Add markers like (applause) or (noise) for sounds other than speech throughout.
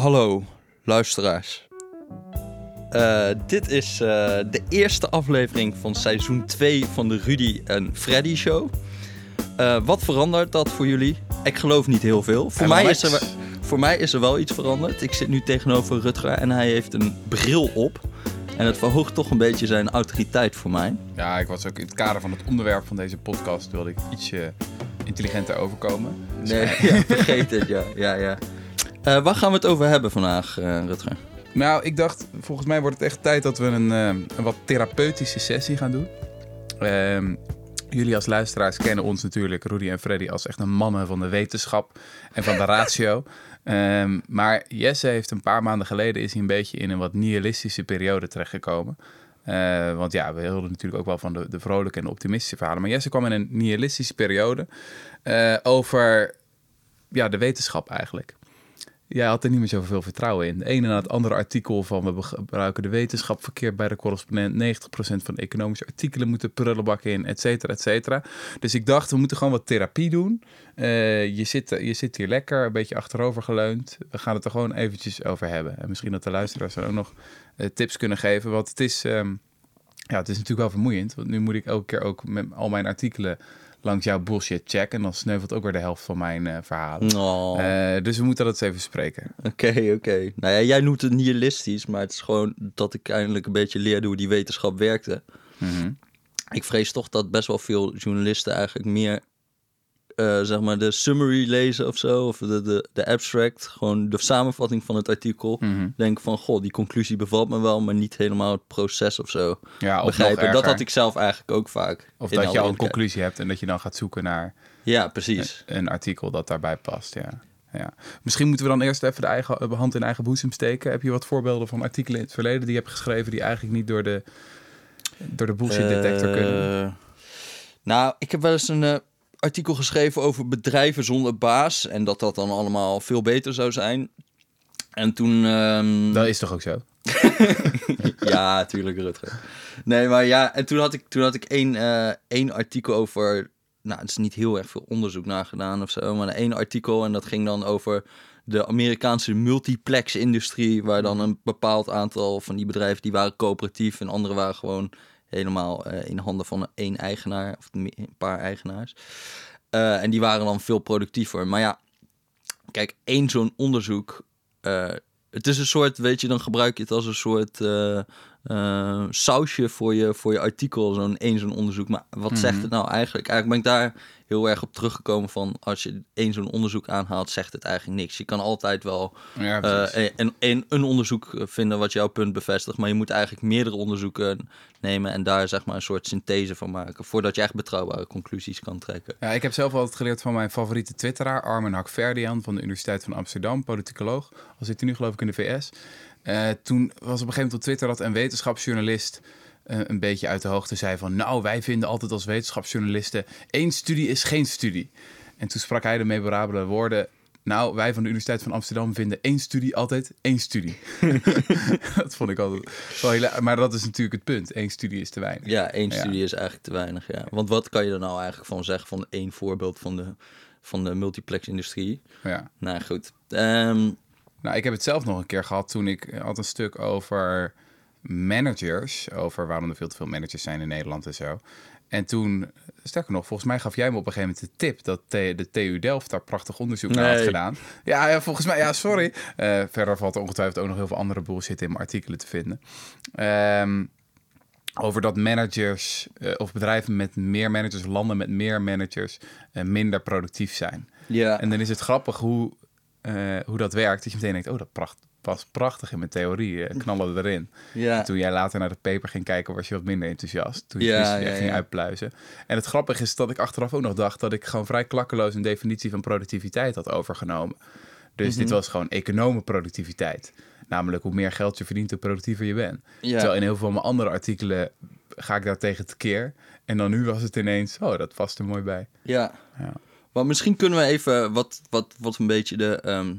Hallo, luisteraars. Eh, dit is eh, de eerste aflevering van seizoen 2 van de Rudy en Freddy Show. Eh, wat verandert dat voor jullie? Ik geloof niet heel veel. Voor mij, is er, wel- voor mij is er wel iets veranderd. Ik zit nu tegenover Rutger en hij heeft een bril op. En het verhoogt toch een beetje zijn autoriteit voor mij. Ja, ik was ook in het kader van het onderwerp van deze podcast wilde ik ietsje intelligenter overkomen. Dus, Nee, (laughs) ja, (laughs) vergeet het, ja. ja, ja. Eh, waar gaan we het over hebben vandaag, eh, Rutger? Nou, ik dacht, volgens mij wordt het echt tijd dat we een, eh, een wat therapeutische sessie gaan doen. Ehm, jullie als luisteraars kennen ons natuurlijk, Rudy en Freddy, als echt een mannen van de wetenschap en van de (laughs) ratio. Ehm, maar Jesse heeft een paar maanden geleden is hij een beetje in een wat nihilistische periode terechtgekomen. Want ja, we hielden natuurlijk ook wel van de, de vrolijke en optimistische verhalen. Maar Jesse kwam in een nihilistische periode over ja, de wetenschap eigenlijk. Jij had er niet meer zoveel vertrouwen in. De ene na het andere artikel van we gebruiken de wetenschap verkeerd bij de correspondent. 90% van economische artikelen moeten prullenbakken in, et cetera, et cetera. Dus ik dacht, we moeten gewoon wat therapie doen. Eh, je, zit, je zit hier lekker, een beetje achterover geleund. We gaan het er gewoon eventjes over hebben. En misschien dat de luisteraars dan ook nog eh, tips kunnen geven. Want het is, ehm, ja, het is natuurlijk wel vermoeiend. Want nu moet ik elke keer ook met al mijn artikelen langs jouw bullshit checken. En dan sneuvelt ook weer de helft van mijn eh, verhalen. Oh. Eh, dus we moeten dat eens even bespreken. Oké, oké. Nou ja, jij noemt het nihilistisch, maar het is gewoon dat ik eindelijk een beetje leerde hoe die wetenschap werkte. Mhm. Ik vrees toch dat best wel veel journalisten eigenlijk meer, eh, zeg maar, de summary lezen of zo, of de, de, de abstract, gewoon de samenvatting van het artikel. Mhm. Denken van, goh, die conclusie bevalt me wel, maar niet helemaal het proces of zo. Ja, of begrijpen. nog Dat had ik zelf eigenlijk ook vaak. Of dat je al een conclusie hebt en dat je dan gaat zoeken naar Ja, precies. een artikel dat daarbij past. Ja. Ja. Misschien moeten we dan eerst even de eigen, de hand in eigen boezem steken. Heb je wat voorbeelden van artikelen in het verleden die je hebt geschreven die eigenlijk niet door de, door de bullshit detector Eh, kunnen? Nou, ik heb wel eens een eh, artikel geschreven over bedrijven zonder baas. En dat dat dan allemaal veel beter zou zijn. En toen... ehm, Dat is toch ook zo? (laughs) ja, tuurlijk, Rutger. Nee, maar ja, en toen had ik, toen had ik één, eh, één artikel over... Nou, het is niet heel erg veel onderzoek naar gedaan of zo. Maar één artikel en dat ging dan over de Amerikaanse multiplex-industrie... waar dan een bepaald aantal van die bedrijven... die waren coöperatief en andere waren gewoon helemaal eh, in handen van één eigenaar... of een paar eigenaars. Eh, en die waren dan veel productiever. Maar ja, kijk, één zo'n onderzoek... eh, het is een soort, weet je, dan gebruik je het als een soort eh, eh, sausje voor je, voor je artikel, zo'n één zo'n onderzoek. Maar wat zegt het nou eigenlijk? Eigenlijk ben ik daar heel erg op teruggekomen van, als je één zo'n onderzoek aanhaalt, zegt het eigenlijk niks. Je kan altijd wel Ja, eh, een, een, een onderzoek vinden wat jouw punt bevestigt, maar je moet eigenlijk meerdere onderzoeken nemen en daar zeg maar een soort synthese van maken, voordat je echt betrouwbare conclusies kan trekken. Ja, ik heb zelf altijd geleerd van mijn favoriete twitteraar, Armin Hakverdian van de Universiteit van Amsterdam, politicoloog. Al zit hij nu geloof ik in de VS. Eh, toen was op een gegeven moment op Twitter dat een wetenschapsjournalist eh, een beetje uit de hoogte zei van... nou, wij vinden altijd als wetenschapsjournalisten... één studie is geen studie. En toen sprak hij de memorabele woorden... nou, wij van de Universiteit van Amsterdam vinden één studie altijd één studie. (laughs) (laughs) dat vond ik altijd wel heel... Maar dat is natuurlijk het punt. Eén studie is te weinig. Ja, één Ja. studie is eigenlijk te weinig, ja. Want wat kan je er nou eigenlijk van zeggen van één voorbeeld van de, van de multiplex-industrie? Ja. Nou goed, Ehm, Nou, ik heb het zelf nog een keer gehad toen ik had een stuk over managers, over waarom er veel te veel managers zijn in Nederland en zo. En toen, sterker nog, volgens mij gaf jij me op een gegeven moment de tip dat de TU Delft daar prachtig onderzoek naar had gedaan. Ja, ja, volgens mij, ja, sorry. Eh, verder valt er ongetwijfeld ook nog heel veel andere bullshit in mijn artikelen te vinden. Ehm, over dat managers eh, of bedrijven met meer managers, landen met meer managers, eh, minder productief zijn. ja, En dan is het grappig hoe, eh, hoe dat werkt. Dat je meteen denkt, oh, dat pracht, past prachtig in mijn theorie. eh, (laughs) knallen erin. ja. Toen jij later naar de paper ging kijken, was je wat minder enthousiast. Toen je Ja, ja, ging uitpluizen. En het grappige is dat ik achteraf ook nog dacht... dat ik gewoon vrij klakkeloos een definitie van productiviteit had overgenomen. Dus Mhm. dit was gewoon economenproductiviteit. Namelijk, hoe meer geld je verdient, hoe productiever je bent. Terwijl in heel veel van mijn andere artikelen ga ik daar tegen tekeer. En dan nu was het ineens, oh, dat past er mooi bij. Ja. Maar misschien kunnen we even wat, wat, wat een beetje de, ehm,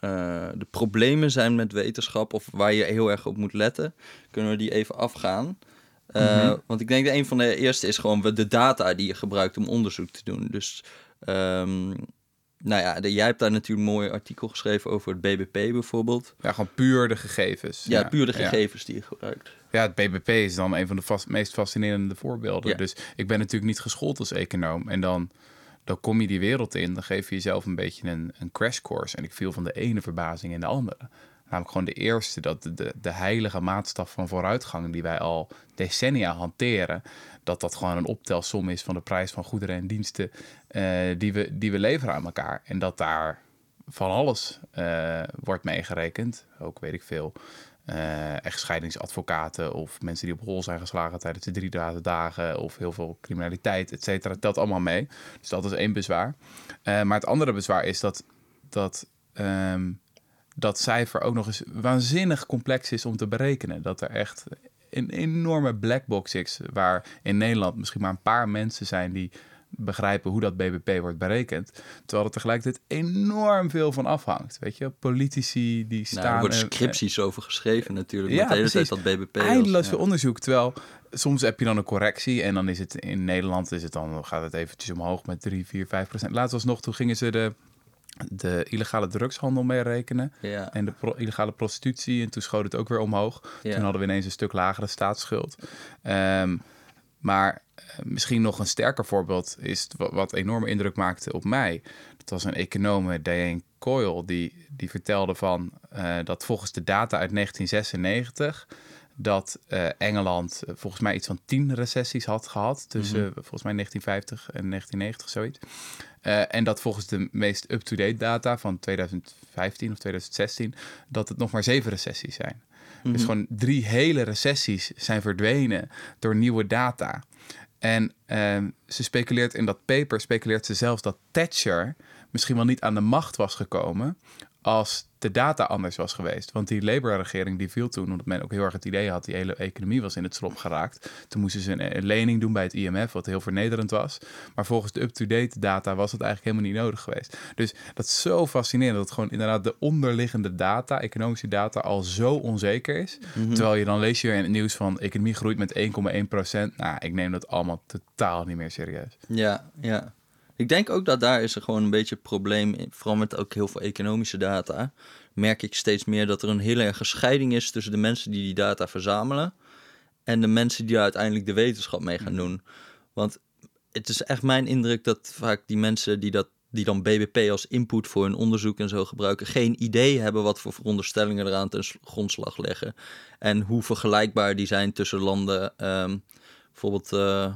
eh, de problemen zijn met wetenschap, of waar je heel erg op moet letten, kunnen we die even afgaan. Eh, Mhm. Want ik denk dat een van de eerste is gewoon de data die je gebruikt om onderzoek te doen. Dus ehm, nou ja, de, jij hebt daar natuurlijk een mooi artikel geschreven over het BBP bijvoorbeeld. Ja, gewoon puur de gegevens. Ja, puur de gegevens die je gebruikt. Ja, het BBP is dan een van de vast, meest fascinerende voorbeelden. Dus ik ben natuurlijk niet geschoold als econoom. En dan, dan kom je die wereld in, dan geef je jezelf een beetje een, een crash course. En ik viel van de ene verbazing in de andere. Namelijk gewoon de eerste, dat de, de, heilige maatstaf van vooruitgang die wij al decennia hanteren, dat dat gewoon een optelsom is van de prijs van goederen en diensten uh, die, we, die we leveren aan elkaar. En dat daar van alles uh, wordt meegerekend, ook weet ik veel. Uh, echtscheidingsadvocaten of mensen die op hol zijn geslagen tijdens de drie dagen of heel veel criminaliteit, et cetera. telt allemaal mee. Dus dat is één bezwaar. maar het andere bezwaar is dat, dat um, dat cijfer ook nog eens waanzinnig complex is om te berekenen. Dat er echt een enorme blackbox is, waar in Nederland misschien maar een paar mensen zijn die begrijpen hoe dat BBP wordt berekend. Terwijl er tegelijkertijd enorm veel van afhangt. Weet je, politici die staan... Nou, er worden scripties over geschreven natuurlijk. Ja, met de hele tijd dat BBP Eindeloos veel onderzoek. Terwijl soms heb je dan een correctie en dan is het in Nederland is het dan, gaat het eventjes omhoog met 3, 4, 5 procent. Laatst was nog, toen gingen ze de de illegale drugshandel mee rekenen. Ja. En de illegale prostitutie. En toen schoot het ook weer omhoog. Toen hadden we ineens een stuk lagere staatsschuld. Um, maar uh, misschien nog een sterker voorbeeld is wat, enorme indruk maakte op mij. Dat was een econoom, Diane Coyle, die, die vertelde van uh, dat volgens de data uit 1996 dat uh, Engeland volgens mij iets van tien recessies had gehad tussen mm -hmm. volgens mij 1950 en 1990 zoiets. Uh, en dat volgens de meest up-to-date data van 2015 of 2016, dat het nog maar zeven recessies zijn. Dus gewoon drie hele recessies zijn verdwenen door nieuwe data. En uh, ze speculeert in dat paper, speculeert ze zelfs dat Thatcher misschien wel niet aan de macht was gekomen als de data anders was geweest. Want die Labour-regering die viel toen, omdat men ook heel erg het idee had, die hele economie was in het slop geraakt. Toen moesten ze een, lening doen bij het IMF, wat heel vernederend was. Maar volgens de up-to-date data was het eigenlijk helemaal niet nodig geweest. Dus dat is zo fascinerend, dat gewoon inderdaad de onderliggende data, economische data, al zo onzeker is. Mhm. Terwijl je dan lees je in het nieuws van, economie groeit met 1,1 procent. Nou, ik neem dat allemaal totaal niet meer serieus. Ja, ja. Ik denk ook dat daar is er gewoon een beetje een probleem, vooral met ook heel veel economische data. Merk ik steeds meer dat er een hele erge scheiding is tussen de mensen die die data verzamelen en de mensen die uiteindelijk de wetenschap mee gaan doen. Want het is echt mijn indruk dat vaak die mensen die dat die dan BBP als input voor hun onderzoek en zo gebruiken, geen idee hebben wat voor veronderstellingen eraan ten grondslag leggen. En hoe vergelijkbaar die zijn tussen landen. Um, bijvoorbeeld, uh,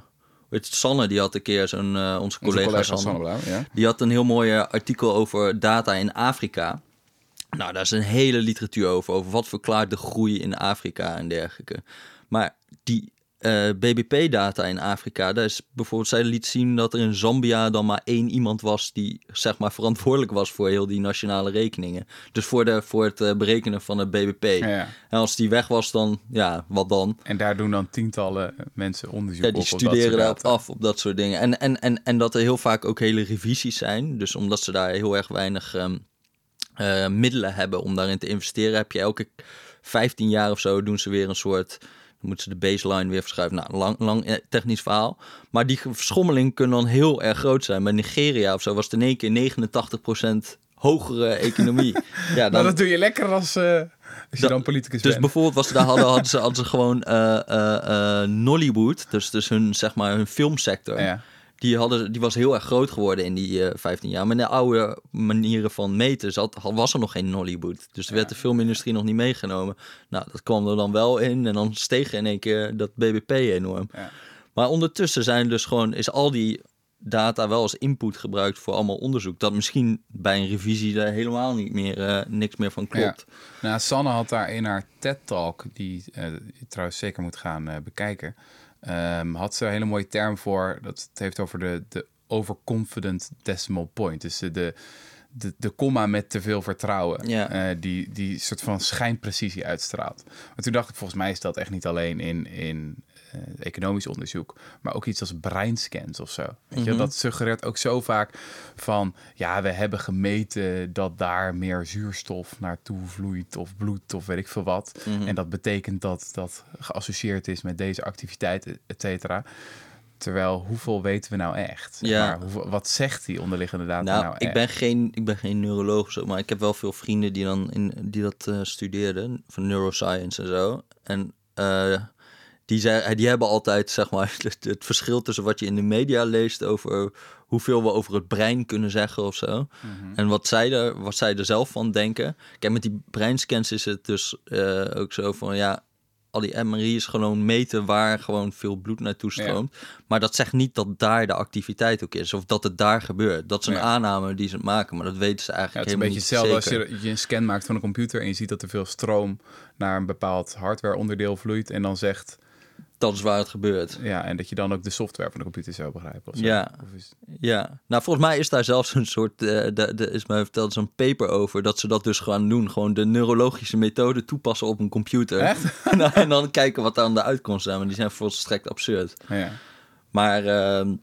Weet je, Sanne, die had een keer zo'n, uh, onze collega, collega Sanne, Sanne ja. die had een heel mooi eh, artikel over data in Afrika. Nou, daar is een hele literatuur over, over wat verklaart de groei in Afrika en dergelijke. Maar die uh, eh, BBP-data in Afrika. Daar is bijvoorbeeld, zij liet zien dat er in Zambia dan maar één iemand was die zeg maar verantwoordelijk was voor heel die nationale rekeningen. Dus voor, de, voor het uh, berekenen van het BBP. Ja, En als die weg was, dan ja, wat dan? En daar doen dan tientallen mensen onderzoek ja, die studeren daarop af op dat soort dingen. En, en, en, en dat er heel vaak ook hele revisies zijn. Dus omdat ze daar heel erg weinig um, uh, middelen hebben om daarin te investeren, heb je elke 15 jaar of zo doen ze weer een soort dan moeten ze de baseline weer verschuiven. Nou, lang, lang eh, technisch verhaal. Maar die verschommeling kunnen dan heel erg groot zijn. Bij Nigeria of zo was het in één keer 89% hogere economie. (laughs) ja, dan, nou, dat doe je lekker als, uh, als je dan, politicus dus bent. bijvoorbeeld was daar hadden, (laughs) hadden, ze, hadden ze gewoon uh, Nollywood, dus, dus hun, zeg maar, hun filmsector. Ja die, hadden, die was heel erg groot geworden in die uh, eh, 15 jaar. Maar de oude manieren van meten zat, was er nog geen Nollywood. Dus er werd de filmindustrie nog niet meegenomen. Nou, dat kwam er dan wel in. En dan steeg in één keer dat BBP enorm. Ja. Maar ondertussen zijn dus gewoon, is al die data wel als input gebruikt voor allemaal onderzoek. Dat misschien bij een revisie daar helemaal niet meer, uh, niks meer van klopt. Ja. Nou, Sanne had daar in haar TED-talk, die uh, je trouwens zeker moet gaan bekijken... Um, had ze een hele mooie term voor. Dat het heeft over de, de overconfident decimal point. Dus de, de, de komma met te veel vertrouwen. Ja. Uh, die, die soort van schijnprecisie uitstraalt. Maar toen dacht ik, volgens mij is dat echt niet alleen in, in uh, economisch onderzoek, maar ook iets als breinscans of zo. Weet je? Mhm. Dat suggereert ook zo vaak van, ja, we hebben gemeten dat daar meer zuurstof naartoe vloeit of bloed of weet ik veel wat. Mhm. En dat betekent dat dat geassocieerd is met deze activiteit, et cetera. Terwijl, hoeveel weten we nou echt? Ja. maar, hoeveel- wat zegt die onderliggende data Nou, nou, ik, echt? ben geen, ik ben geen neuroloog zo, maar ik heb wel veel vrienden die, dan in, die dat eh, studeerden, van neuroscience en zo. En eh, die, zei, die hebben altijd, zeg maar, (laughs) het, het verschil tussen wat je in de media leest over hoeveel we over het brein kunnen zeggen of zo. Mhm. En wat zij, er, wat zij er zelf van denken. Kijk, met die breinscans is het dus eh, ook zo van, ja, al die MRI is gewoon meten waar gewoon veel bloed naartoe stroomt. Maar dat zegt niet dat daar de activiteit ook is. Of dat het daar gebeurt. Dat is een Ja. aanname die ze maken. Maar dat weten ze eigenlijk het is een beetje helemaal hetzelfde niet als je, je een scan maakt van een computer en je ziet dat er veel stroom naar een bepaald hardwareonderdeel vloeit en dan zegt, Dat is waar het gebeurt. ja, en dat je dan ook de software van de computer zou begrijpen. Of zo. Ja. Of is- Ja, nou volgens mij is daar zelfs een soort, eh de, de, is mij verteld, zo'n paper over, dat ze dat dus gaan doen. Gewoon de neurologische methode toepassen op een computer. Echt? (laughs) en, dan, en dan kijken wat dan de uitkomsten zijn, want die zijn volstrekt absurd. Ja. Maar ehm,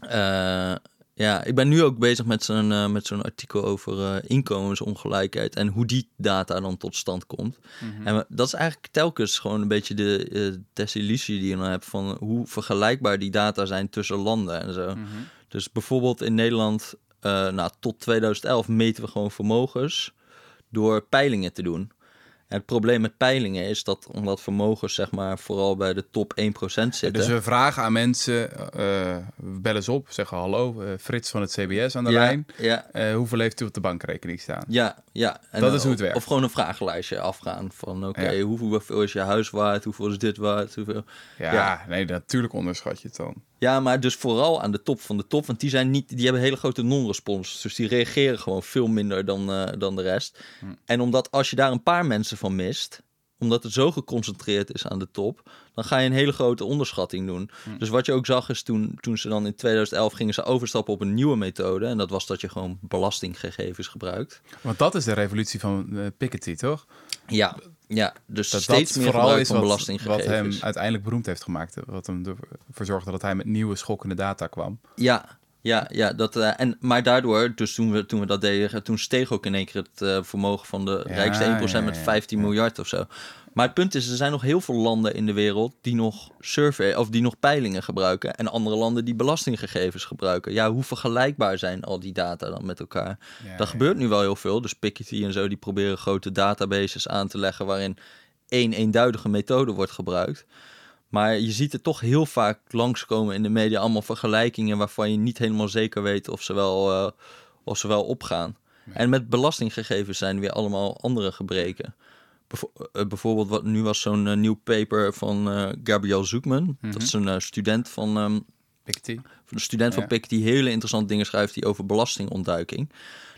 eh, ja, ik ben nu ook bezig met zo'n eh, met zo'n artikel over eh, inkomensongelijkheid en hoe die data dan tot stand komt. En we- dat is eigenlijk telkens gewoon een beetje de eh, desillusie die je dan hebt van hoe vergelijkbaar die data zijn tussen landen en zo. Dus bijvoorbeeld in Nederland, nou, tot 2011 meten we gewoon vermogens door peilingen te doen. En het probleem met peilingen is dat omdat vermogens zeg maar vooral bij de top 1% zitten. Dus we vragen aan mensen, eh bel eens op, zeggen hallo, eh, Frits van het CBS aan de ja, lijn. Ja, hoeveel heeft u op de bankrekening staan? ja, ja. En Dat is hoe het of- werkt. Of gewoon een vragenlijstje afgaan van oké, Ja. hoeveel is je huis waard, hoeveel is dit waard, hoeveel... Ja, Ja. nee, natuurlijk onderschat je het dan. Ja, maar dus vooral aan de top van de top, want die, zijn niet, die hebben hele grote non-respons. Dus die reageren gewoon veel minder dan, eh, dan de rest. Hm. En omdat als je daar een paar mensen van mist, omdat het zo geconcentreerd is aan de top, dan ga je een hele grote onderschatting doen. Hm. Dus wat je ook zag is toen, toen ze dan in 2011 gingen ze overstappen op een nieuwe methode. En dat was dat je gewoon belastinggegevens gebruikt. Want dat is de revolutie van eh, Piketty, toch? Ja, ja dus Dat steeds dat meer vooral is van wat, wat hem uiteindelijk beroemd heeft gemaakt. Wat hem ervoor zorgde dat hij met nieuwe schokkende data kwam. Ja, ja, ja. Dat, eh, en, maar daardoor, dus toen we, toen we dat deden, toen steeg ook in één keer het eh, vermogen van de Ja, rijkste 1% ja, ja, met ja. 15 miljard of zo. Maar het punt is, er zijn nog heel veel landen in de wereld die nog survey of die nog peilingen gebruiken. En andere landen die belastinggegevens gebruiken. Ja, hoe vergelijkbaar zijn al die data dan met elkaar? Ja, Dat gebeurt nu wel heel veel. Dus Piketty en zo, die proberen grote databases aan te leggen waarin één eenduidige methode wordt gebruikt. Maar je ziet het toch heel vaak langskomen in de media, allemaal vergelijkingen waarvan je niet helemaal zeker weet of ze wel, eh, of ze wel opgaan. En met belastinggegevens zijn weer allemaal andere gebreken. Eh, bijvoorbeeld, wat, nu was zo'n eh, nieuw paper van eh Gabriel Zoekman. Dat is een eh, student van ehm, Piketty. een student van. PIC die hele interessante dingen schrijft die over belastingontduiking.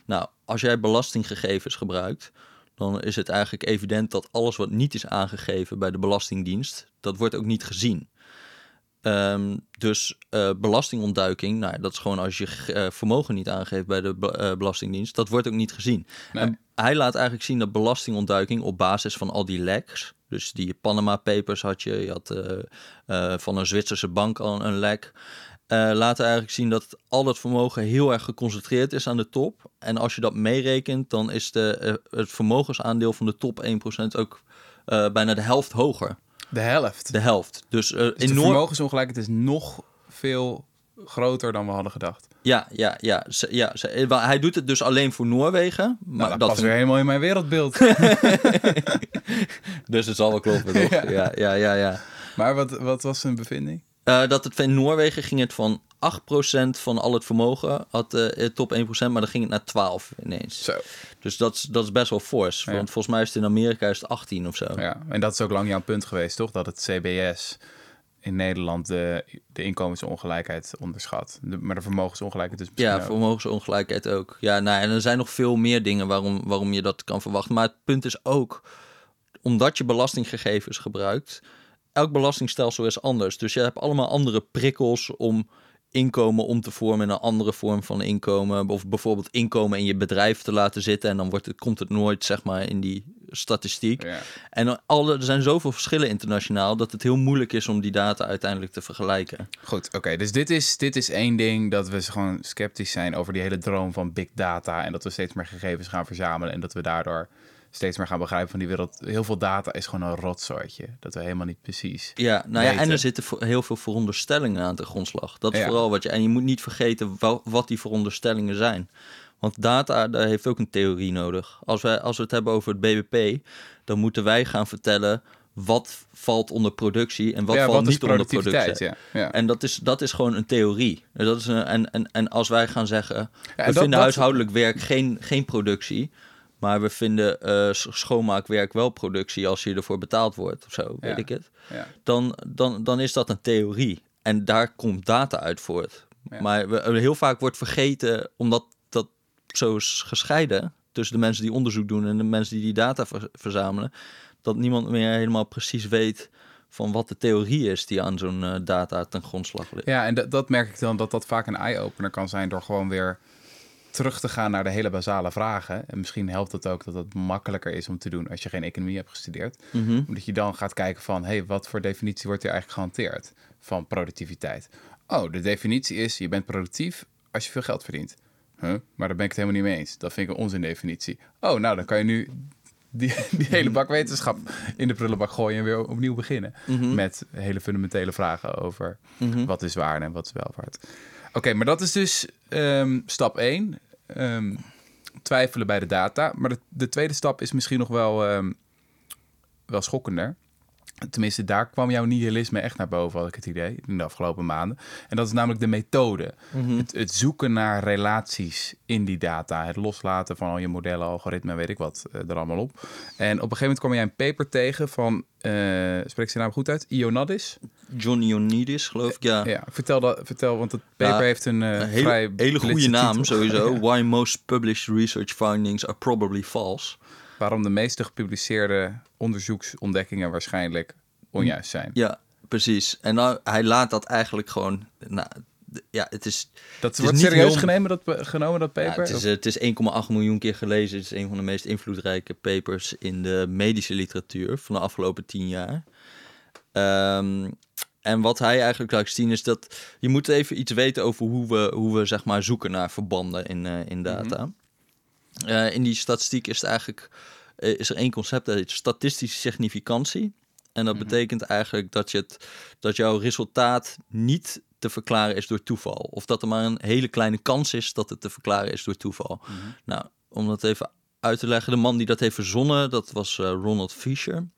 Nou, als jij belastinggegevens gebruikt, dan is het eigenlijk evident dat alles wat niet is aangegeven bij de Belastingdienst, dat wordt ook niet gezien. Ehm, dus belastingontduiking, nou, dat is gewoon als je vermogen niet aangeeft bij de be- Belastingdienst, dat wordt ook niet gezien. Nee. En hij laat eigenlijk zien dat belastingontduiking op basis van al die leks, dus die Panama Papers had je, je had eh, van een Zwitserse bank al een lek, eh laten eigenlijk zien dat al dat vermogen heel erg geconcentreerd is aan de top. En als je dat meerekent, dan is de, het vermogensaandeel van de top 1% ook bijna de helft hoger. De helft. De helft. Dus, Dus de enorm. vermogensongelijkheid is nog veel groter dan we hadden gedacht. Ja, ja, ja. Ze- ja ze- eh, hij doet het dus alleen voor Noorwegen. Maar Nou, dat dat past vind weer helemaal in mijn wereldbeeld. (laughs) Dus het zal wel kloppen, toch? (laughs) Ja. ja, ja, ja. ja. maar wat, wat was zijn bevinding? Eh, dat het in Noorwegen ging het van 8% van al het vermogen, had de top 1%, maar dan ging het naar 12 ineens. Zo. Dus dat is, dat is best wel fors. Ja. Want volgens mij is het in Amerika is het 18 of zo. Ja, en dat is ook lang jouw punt geweest, toch? Dat het CBS in Nederland de, de inkomensongelijkheid onderschat. De, maar de vermogensongelijkheid dus misschien Ja, ook. vermogensongelijkheid ook. Ja, nou, en er zijn nog veel meer dingen waarom, waarom je dat kan verwachten. Maar het punt is ook, omdat je belastinggegevens gebruikt, elk belastingstelsel is anders. Dus je hebt allemaal andere prikkels om inkomen om te vormen in een andere vorm van inkomen. Of bijvoorbeeld inkomen in je bedrijf te laten zitten. En dan wordt het, komt het nooit, zeg maar, in die statistiek. Ja. En alle, er zijn zoveel verschillen internationaal dat het heel moeilijk is om die data uiteindelijk te vergelijken. Goed, oké. dus dit is, dit is één ding dat we gewoon sceptisch zijn over die hele droom van big data. En dat we steeds meer gegevens gaan verzamelen. En dat we daardoor steeds meer gaan begrijpen van die wereld. Heel veel data is gewoon een rotzootje. Dat we helemaal niet precies. Ja, nou ja, en er zitten heel veel veronderstellingen aan de grondslag. Dat is Ja. vooral wat je. En je moet niet vergeten wa- wat die veronderstellingen zijn. Want data, daar heeft ook een theorie nodig. Als, wij, als we het hebben over het BBP, dan moeten wij gaan vertellen wat valt onder productie en wat ja, valt wat niet onder productie. Ja. Ja. En dat is, dat is gewoon een theorie. Dat is een, en, en, en als wij gaan zeggen, we dat- vinden dat- huishoudelijk werk geen, geen productie, maar we vinden eh, schoonmaakwerk wel productie als je ervoor betaald wordt of zo, weet ik het. Ja. Dan, dan, dan is dat een theorie. En daar komt data uit voort. Maar we, heel vaak wordt vergeten, omdat dat zo is gescheiden tussen de mensen die onderzoek doen en de mensen die die data ver- verzamelen, dat niemand meer helemaal precies weet van wat de theorie is die aan zo'n eh, data ten grondslag ligt. Ja, en dat, dat merk ik dan dat dat vaak een eye-opener kan zijn door gewoon weer terug te gaan naar de hele basale vragen. En misschien helpt het ook dat het makkelijker is om te doen als je geen economie hebt gestudeerd. Mhm. Omdat je dan gaat kijken van, hé, hey, wat voor definitie wordt hier eigenlijk gehanteerd van productiviteit? Oh, de definitie is, je bent productief als je veel geld verdient. Huh? Maar daar ben ik het helemaal niet mee eens. Dat vind ik een onzin-definitie. Oh, nou, dan kan je nu die, (laughs) die hele bak wetenschap in de prullenbak gooien en weer opnieuw beginnen. Mhm. Met hele fundamentele vragen over Mhm. wat is waar en wat is welvaart. Oké, maar dat is dus ehm, stap 1. twijfelen bij de data. Maar de, de tweede stap is misschien nog wel, ehm, wel schokkender. Tenminste, daar kwam jouw nihilisme echt naar boven, had ik het idee, in de afgelopen maanden. En dat is namelijk de methode. Mhm. Het, het zoeken naar relaties in die data. Het loslaten van al je modellen, algoritmen, weet ik wat, eh, er allemaal op. En op een gegeven moment kwam jij een paper tegen van, eh spreek ik zijn naam goed uit? Ionadis? John Ioannidis, geloof ik, ja. Ja, vertel, dat, vertel want het paper Ja, heeft een, eh, Een hele, vrij hele goede naam titel. sowieso. (laughs) Ja. Why most published research findings are probably false. Waarom de meeste gepubliceerde onderzoeksontdekkingen waarschijnlijk onjuist zijn. Ja, precies. En nou, hij laat dat eigenlijk gewoon... Nou, ja, het is, Dat is wordt serieus heel- genomen, dat, genomen, dat ja, paper? het is, eh, het is 1,8 miljoen keer gelezen. Het is een van de meest invloedrijke papers in de medische literatuur van de afgelopen tien jaar. Ehm, en wat hij eigenlijk laat zien is dat je moet even iets weten over hoe we, hoe we zeg maar zoeken naar verbanden in, eh, in data. Eh, in die statistiek is het eigenlijk eh, is er één concept dat heet statistische significantie. En dat betekent eigenlijk dat, je het, dat jouw resultaat niet te verklaren is door toeval. Of dat er maar een hele kleine kans is dat het te verklaren is door toeval. Nou, om dat even uit te leggen, de man die dat heeft verzonnen, dat was eh, Ronald Fisher.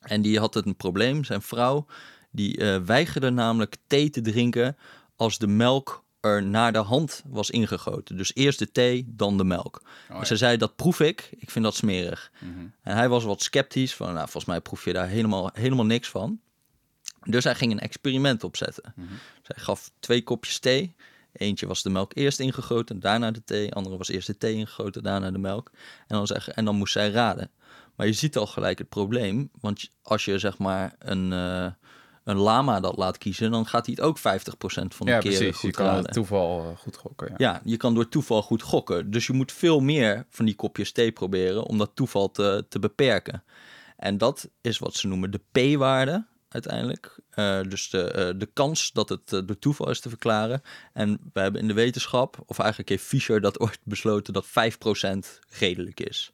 En die had het een probleem. Zijn vrouw, die weigerde namelijk thee te drinken als de melk er naar de hand was ingegoten. Dus eerst de thee, dan de melk. Oh, ja. Ze zei, dat proef ik. Ik vind dat smerig. Mhm. En hij was wat sceptisch. Van, nou, volgens mij proef je daar helemaal, helemaal niks van. Dus hij ging een experiment opzetten. Mhm. Zij gaf twee kopjes thee. Eentje was de melk eerst ingegoten, daarna de thee. Andere was eerst de thee ingegoten, daarna de melk. En dan, zeg, en dan moest zij raden. Maar je ziet al gelijk het probleem. Want als je zeg maar een, eh, een lama dat laat kiezen... dan gaat hij het ook 50% van de ja, keren precies. Je goed kan raden. het toeval eh, goed gokken. Ja. Ja, je kan door toeval goed gokken. Dus je moet veel meer van die kopjes thee proberen om dat toeval te, te beperken. En dat is wat ze noemen de p-waarde uiteindelijk. Eh, dus de, eh, de kans dat het door toeval is te verklaren. En we hebben in de wetenschap, of eigenlijk heeft Fischer dat ooit besloten, dat 5% redelijk is.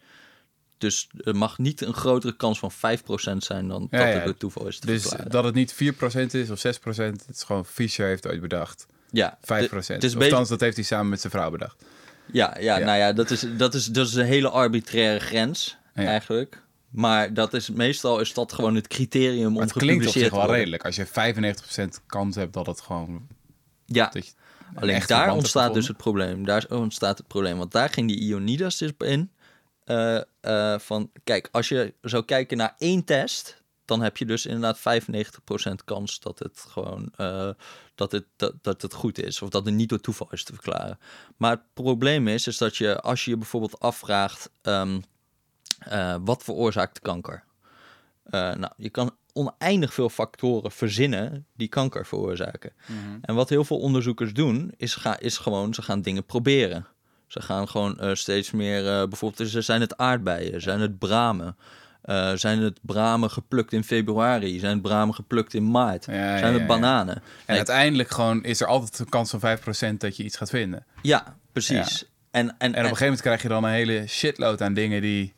Dus er mag niet een grotere kans van 5% zijn dan Ja, dat ja. het door toeval is te Dus verklaren. dat het niet 4% is of 6%, het is gewoon Fischer heeft ooit bedacht. 5%. ja, de- Het het is is beetje- dat heeft hij samen met zijn vrouw bedacht. Ja, ja, Ja. nou ja, dat is, dat, is, dat is een hele arbitraire grens eigenlijk. Maar dat is, meestal is dat gewoon het criterium Maar om het klinkt op zich wel redelijk. Als je 95% kans hebt dat het gewoon... Ja, alleen daar ontstaat dus het probleem. Daar ontstaat het probleem. Want daar ging die Ionidas dus in. Eh, eh, van, kijk, als je zou kijken naar één test... dan heb je dus inderdaad 95% kans dat het gewoon... eh, dat, het, dat, dat het goed is. Of dat het niet door toeval is te verklaren. Maar het probleem is, is dat je... als je je bijvoorbeeld afvraagt... ehm, eh, wat veroorzaakt kanker? Nou, je kan oneindig veel factoren verzinnen die kanker veroorzaken. En wat heel veel onderzoekers doen, is, ga, is gewoon, ze gaan dingen proberen. Ze gaan gewoon eh, steeds meer, eh, bijvoorbeeld, is- zijn het aardbeien, zijn het bramen, eh, zijn het bramen geplukt in februari, zijn het bramen geplukt in maart, Ja, ja, zijn ja, het ja. bananen. En Nee, uiteindelijk gewoon is er altijd een kans van 5% dat je iets gaat vinden. ja, precies. En, en, En op een gegeven moment krijg je dan een hele shitload aan dingen die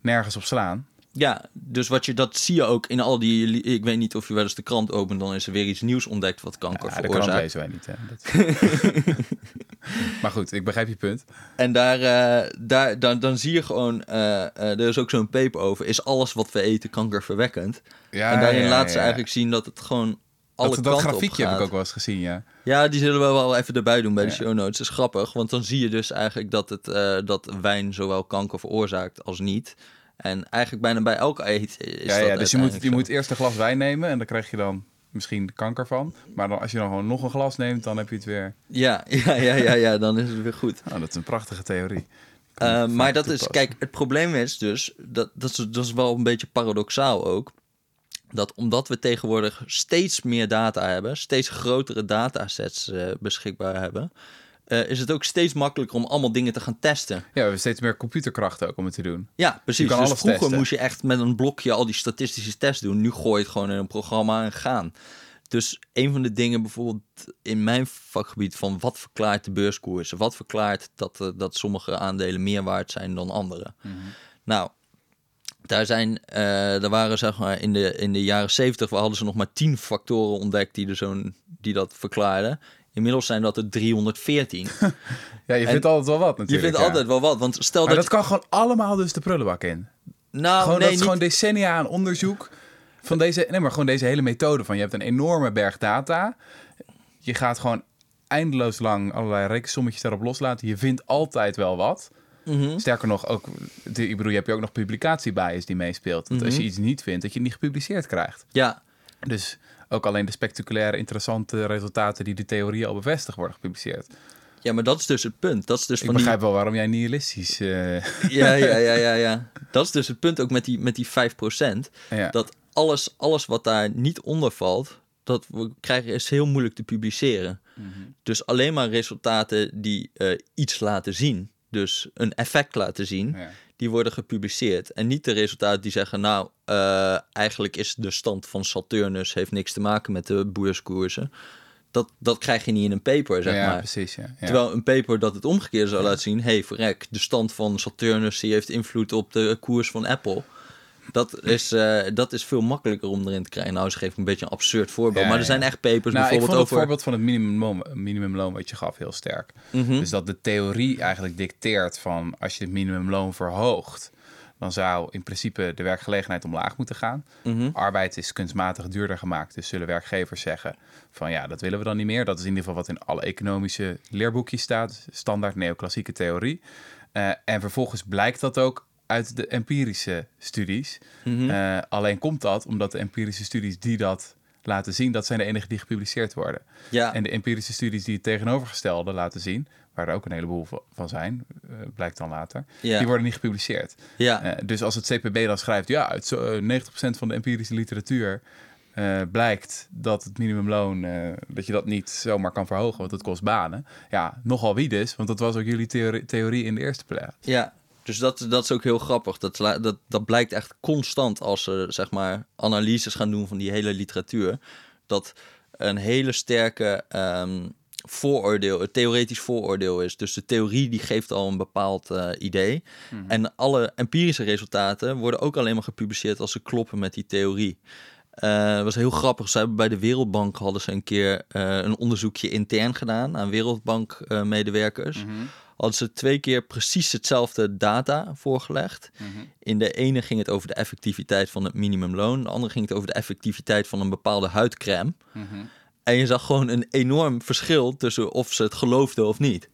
nergens op slaan. Ja, dus wat je, dat zie je ook in al die... Ik weet niet of je wel eens de krant opent... dan is er weer iets nieuws ontdekt wat kanker Ja, de krant veroorzaakt. lezen wij niet. Hè. Dat... (laughs) (laughs) maar goed, ik begrijp je punt. En daar, eh, daar, dan, dan zie je gewoon... eh, eh, er is ook zo'n paper over... is alles wat we eten kankerverwekkend? Ja, en daarin ja, laten ze ja. eigenlijk zien dat het gewoon alle Dat, dat grafiekje heb ik ook wel eens gezien, ja. Ja, die zullen we wel even erbij doen bij de show notes. Dat is grappig, want dan zie je dus eigenlijk dat, het, dat wijn zowel kanker veroorzaakt als niet. En eigenlijk bijna bij elk eten is ja, dat ja dus je moet, je moet eerst een glas wijn nemen en dan krijg je dan misschien kanker van. Maar dan, als je dan gewoon nog een glas neemt, dan heb je het weer... Ja, (laughs) ja, ja, ja, ja, dan is het weer goed. Oh, dat is een prachtige theorie. Eh, maar dat is, kijk, het probleem is dus, dat, dat, is, dat is wel een beetje paradoxaal ook, dat omdat we tegenwoordig steeds meer data hebben, steeds grotere datasets eh, beschikbaar hebben, eh, is het ook steeds makkelijker om allemaal dingen te gaan testen. Ja, we hebben steeds meer computerkrachten ook om het te doen. Ja, precies. dus alles vroeger testen. moest je echt met een blokje al die statistische tests doen. Nu gooi je het gewoon in een programma en gaan. Dus een van de dingen bijvoorbeeld in mijn vakgebied van wat verklaart de beurskoersen? Wat verklaart dat, eh, dat sommige aandelen meer waard zijn dan andere? Nou, daar zijn, eh daar waren zeg maar in de, in de jaren 70 hadden ze nog maar 10 factoren ontdekt die, er zo'n, die dat verklaarden. Inmiddels zijn dat er 314. (laughs) Ja, je vindt altijd wel wat Je natuurlijk. vindt ja. altijd wel wat, want stel Maar dat... dat kan gewoon allemaal dus de prullenbak in. nou, gewoon, nee, dat is niet- gewoon decennia aan onderzoek van deze, nee, maar gewoon deze hele methode van je hebt een enorme berg data. Je gaat gewoon eindeloos lang allerlei rekensommetjes daarop loslaten. Je vindt altijd wel wat. Mhm. Sterker nog, ook, ik bedoel, je hebt je ook nog publicatiebias die meespeelt. Dat als je Mhm. iets niet vindt, dat je het niet gepubliceerd krijgt. Ja, Dus ook alleen de spectaculaire, interessante resultaten die de theorie al bevestigd worden gepubliceerd. Ja, maar dat is dus het punt. Dat is dus Ik van begrijp wel waarom jij nihilistisch... eh. (laughs) Ja, ja, ja, ja, ja. (laughs) Dat is dus het punt ook met die, met die 5%. ja. Dat alles, alles wat daar niet onder valt, dat we krijgen is heel moeilijk te publiceren. Mhm. Dus alleen maar resultaten die eh, iets laten zien, dus een effect laten zien, Ja. Die worden gepubliceerd. En niet de resultaten die zeggen, nou, eh, eigenlijk is de stand van Saturnus heeft niks te maken met de boerskoersen. Dat, dat krijg je niet in een paper, zeg ja, maar. precies. Ja. Ja. Terwijl een paper dat het omgekeerde zou laten zien... hey, verrek, de stand van Saturnus die heeft invloed op de koers van Apple. Dat is, eh, dat is veel makkelijker om erin te krijgen. Nou, ze geven een beetje een absurd voorbeeld. Ja, maar er zijn echt papers Nou, ik bijvoorbeeld vond het over... voorbeeld van het minimumloon, minimumloon wat je gaf heel sterk. Mhm. Dus dat de theorie eigenlijk dicteert van als je het minimumloon verhoogt, dan zou in principe de werkgelegenheid omlaag moeten gaan. Mhm. Arbeid is kunstmatig duurder gemaakt, dus zullen werkgevers zeggen van ja, dat willen we dan niet meer. Dat is in ieder geval wat in alle economische leerboekjes staat, standaard neoclassieke theorie. Eh, en vervolgens blijkt dat ook uit de empirische studies. Mhm. Eh, alleen komt dat omdat de empirische studies die dat laten zien, dat zijn de enige die gepubliceerd worden. Ja, En de empirische studies die het tegenovergestelde laten zien, waar er ook een heleboel va- van zijn, eh, blijkt dan later, ja, die worden niet gepubliceerd. ja. Eh, dus als het CPB dan schrijft, ja, uit zo, eh, 90% van de empirische literatuur blijkt dat het minimumloon, dat je dat niet zomaar kan verhogen, want het kost banen. Ja, nogal wie dus, want dat was ook jullie theorie, theorie in de eerste plaats. ja. Dus dat, dat is ook heel grappig. Dat, dat, dat blijkt echt constant als ze zeg maar analyses gaan doen van die hele literatuur. Dat een hele sterke ehm, vooroordeel, een theoretisch vooroordeel is. Dus de theorie die geeft al een bepaald eh, idee. En alle empirische resultaten worden ook alleen maar gepubliceerd als ze kloppen met die theorie. Eh, dat was heel grappig. Ze hebben bij de Wereldbank hadden ze een keer eh, een onderzoekje intern gedaan aan Wereldbank-medewerkers. Hadden ze twee keer precies hetzelfde data voorgelegd. In de ene ging het over de effectiviteit van het minimumloon. De andere ging het over de effectiviteit van een bepaalde huidcrème. En je zag gewoon een enorm verschil tussen of ze het geloofden of niet.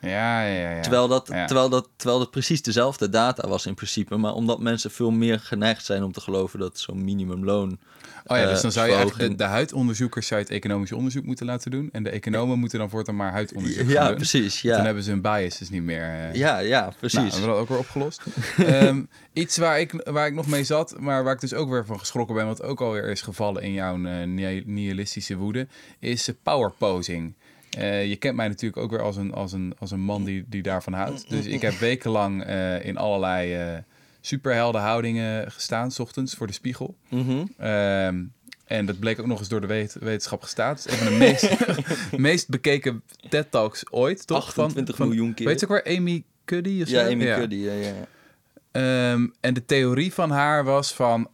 Ja, ja, ja. Terwijl, dat, Ja. terwijl, dat, terwijl dat precies dezelfde data was in principe. Maar omdat mensen veel meer geneigd zijn om te geloven dat zo'n minimumloon. Oh ja, dus eh, dan zou je eigenlijk de, huidonderzoekers zou je het economisch onderzoek moeten laten doen. En de economen moeten dan voortaan maar huidonderzoek Ja, doen. precies. Dan Ja, hebben ze hun biases niet meer. eh. ja, ja Nou, precies. hebben we dat ook weer opgelost. (laughs) Ehm, iets waar ik, waar ik nog mee zat, maar waar ik dus ook weer van geschrokken ben, wat ook alweer is gevallen in jouw eh, ni- nihilistische woede, is eh, powerposing. Eh, je kent mij natuurlijk ook weer als een, als een, als een man die, die daarvan houdt. Dus ik heb wekenlang eh, in allerlei eh superheldenhoudingen gestaan, s ochtends voor de spiegel. Mhm. Ehm, en dat bleek ook nog eens door de wet- wetenschap gestaat. Het is een van de meest, (laughs) meest bekeken TED-talks ooit, toch? 28 van, miljoen keer. Weet je ook waar Amy Cuddy zo? ja, Amy Cuddy. Ja, ja. Ehm, en de theorie van haar was van...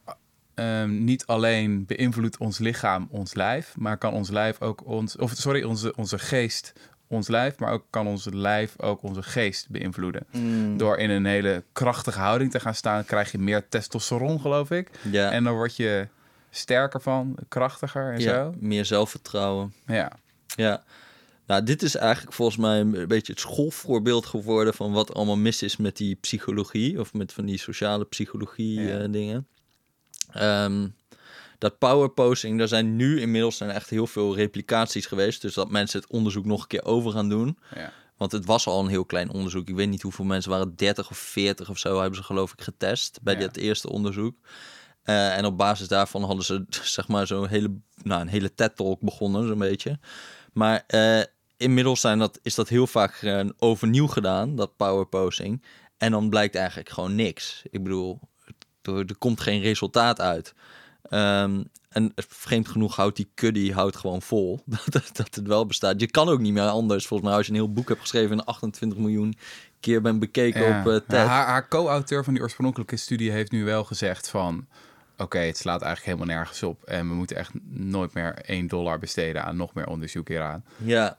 ehm, niet alleen beïnvloedt ons lichaam ons lijf... maar kan ons lijf ook ons... of sorry, onze, onze geest ons lijf... maar ook kan ons lijf ook onze geest beïnvloeden. Mm. Door in een hele krachtige houding te gaan staan... krijg je meer testosteron, geloof ik. Ja, En dan word je sterker van, krachtiger en ja, zo. meer zelfvertrouwen. Ja. Ja. Nou, dit is eigenlijk volgens mij een beetje het schoolvoorbeeld geworden van wat allemaal mis is met die psychologie of met van die sociale psychologie Ja. eh, dingen. Ehm, dat power posing, daar zijn nu inmiddels zijn echt heel veel replicaties geweest, dus dat mensen het onderzoek nog een keer over gaan doen. ja. Want het was al een heel klein onderzoek. Ik weet niet hoeveel mensen waren, 30 of 40 of zo, hebben ze geloof ik getest bij Ja. dit eerste onderzoek. Eh, en op basis daarvan hadden ze (laughs) zeg maar zo'n hele, nou, een hele TED-talk begonnen, zo'n beetje. Maar eh, inmiddels zijn dat, is dat heel vaak eh, overnieuw gedaan, dat powerposing. En dan blijkt eigenlijk gewoon niks. Ik bedoel, er, er komt geen resultaat uit. Ehm, en vreemd genoeg houdt die kuddy houdt gewoon vol (laughs) dat, dat, het wel bestaat. Je kan ook niet meer anders. Volgens mij als je een heel boek hebt geschreven en 28 miljoen keer bent bekeken Ja. op eh, TED. Haar, haar co-auteur van die oorspronkelijke studie heeft nu wel gezegd van... Oké, het slaat eigenlijk helemaal nergens op. En we moeten echt nooit meer 1 dollar besteden aan nog meer onderzoek hieraan. Ja.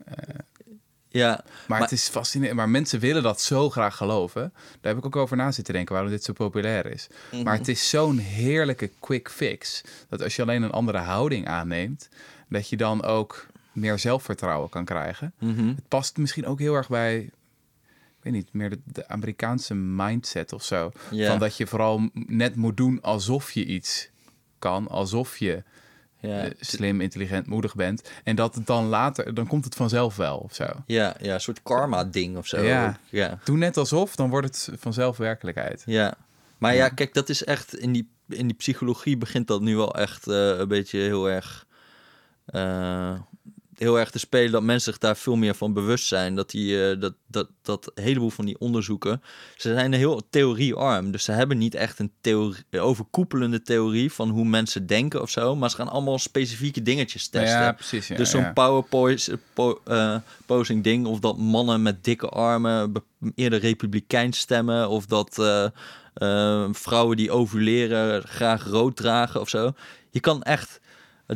Ja, Maar, het is fascinerend. Maar mensen willen dat zo graag geloven. Daar heb ik ook over na zitten denken waarom dit zo populair is. Mhm. Maar het is zo'n heerlijke quick fix. Dat als je alleen een andere houding aanneemt, dat je dan ook meer zelfvertrouwen kan krijgen. mhm. Het past misschien ook heel erg bij, ik weet niet, meer de, de Amerikaanse mindset of zo. Van dat je vooral net moet doen alsof je iets kan, alsof je ja. eh, slim, intelligent, moedig bent. En dat het dan later, dan komt het vanzelf wel of zo. ja, ja, een soort karma-ding of zo. Ja. Doe net alsof, dan wordt het vanzelf werkelijkheid. Ja, maar ja, kijk, dat is echt in die, in die psychologie begint dat nu wel echt eh, een beetje heel erg, eh, heel erg te spelen. Dat mensen zich daar veel meer van bewust zijn. Dat die, eh, dat, dat, dat een heleboel van die onderzoeken, ze zijn heel theoriearm. Dus ze hebben niet echt een theorie, overkoepelende theorie van hoe mensen denken of zo. Maar ze gaan allemaal specifieke dingetjes testen. Ja, precies. Ja, dus zo'n ja. power po, eh, posing ding, of dat mannen met dikke armen eerder republikeins stemmen, of dat vrouwen die ovuleren graag rood dragen of zo. Je kan echt,